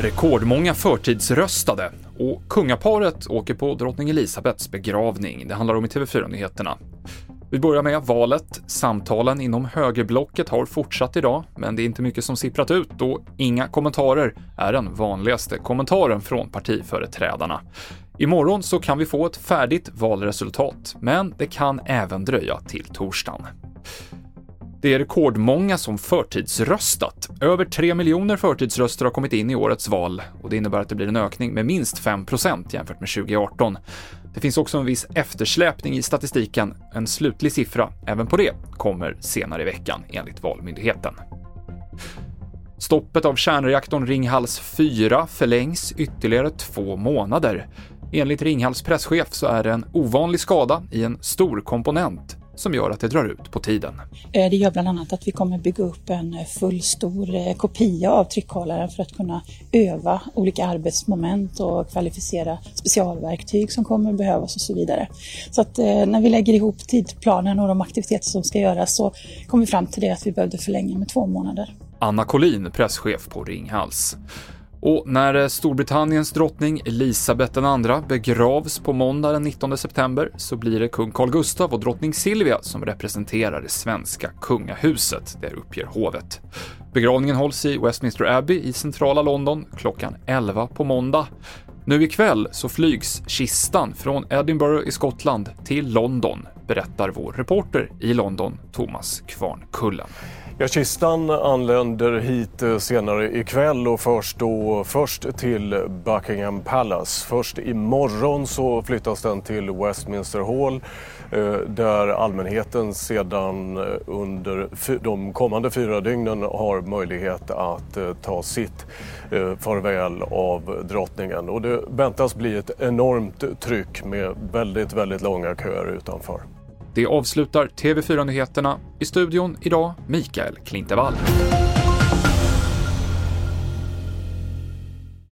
Rekordmånga förtidsröstade och kungaparet åker på drottning Elisabeths begravning. Det handlar om i TV4-nyheterna. Vi börjar med valet. Samtalen inom högerblocket har fortsatt idag, men det är inte mycket som sipprat ut och inga kommentarer är den vanligaste kommentaren från partiföreträdarna. Imorgon så kan vi få ett färdigt valresultat, men det kan även dröja till torsdagen. Det är rekordmånga som förtidsröstat. Över 3 miljoner förtidsröster har kommit in i årets val och det innebär att det blir en ökning med minst 5% jämfört med 2018. Det finns också en viss eftersläpning i statistiken. En slutlig siffra även på det kommer senare i veckan enligt Valmyndigheten. Stoppet av kärnreaktorn Ringhals 4 förlängs ytterligare två månader. Enligt Ringhals presschef så är det en ovanlig skada i en stor komponent som gör att det drar ut på tiden. Eh, det gör bland annat att vi kommer bygga upp en fullstor eh, kopia av tryckhållaren för att kunna öva olika arbetsmoment och kvalificera specialverktyg som kommer behövas och så vidare. Så att eh, när vi lägger ihop tidplanen och de aktiviteter som ska göras så kom vi fram till det att vi behövde förlänga med två månader. Anna Collin, presschef på Ringhals. Och när eh, Storbritanniens drottning Elisabeth II begravs på måndag den 19 september så blir det kung Carl Gustaf och drottning Silvia som representerar det svenska kungahuset, det uppger hovet. Begravningen hålls i Westminster Abbey i centrala London klockan 11 på måndag. Nu ikväll så flygs kistan från Edinburgh i Skottland till London, berättar vår reporter i London, Thomas Kvarnkullen. Ja, kistan anländer hit eh, senare ikväll och förs då först till Buckingham Palace. Först imorgon så flyttas den till Westminster Hall eh, där allmänheten sedan eh, under de kommande fyra dygnen har möjlighet att ta sitt farväl av drottningen. Och det väntas bli ett enormt tryck med väldigt, väldigt långa köer utanför. Det avslutar TV4-nyheterna. I studion idag Mikael Klintevall.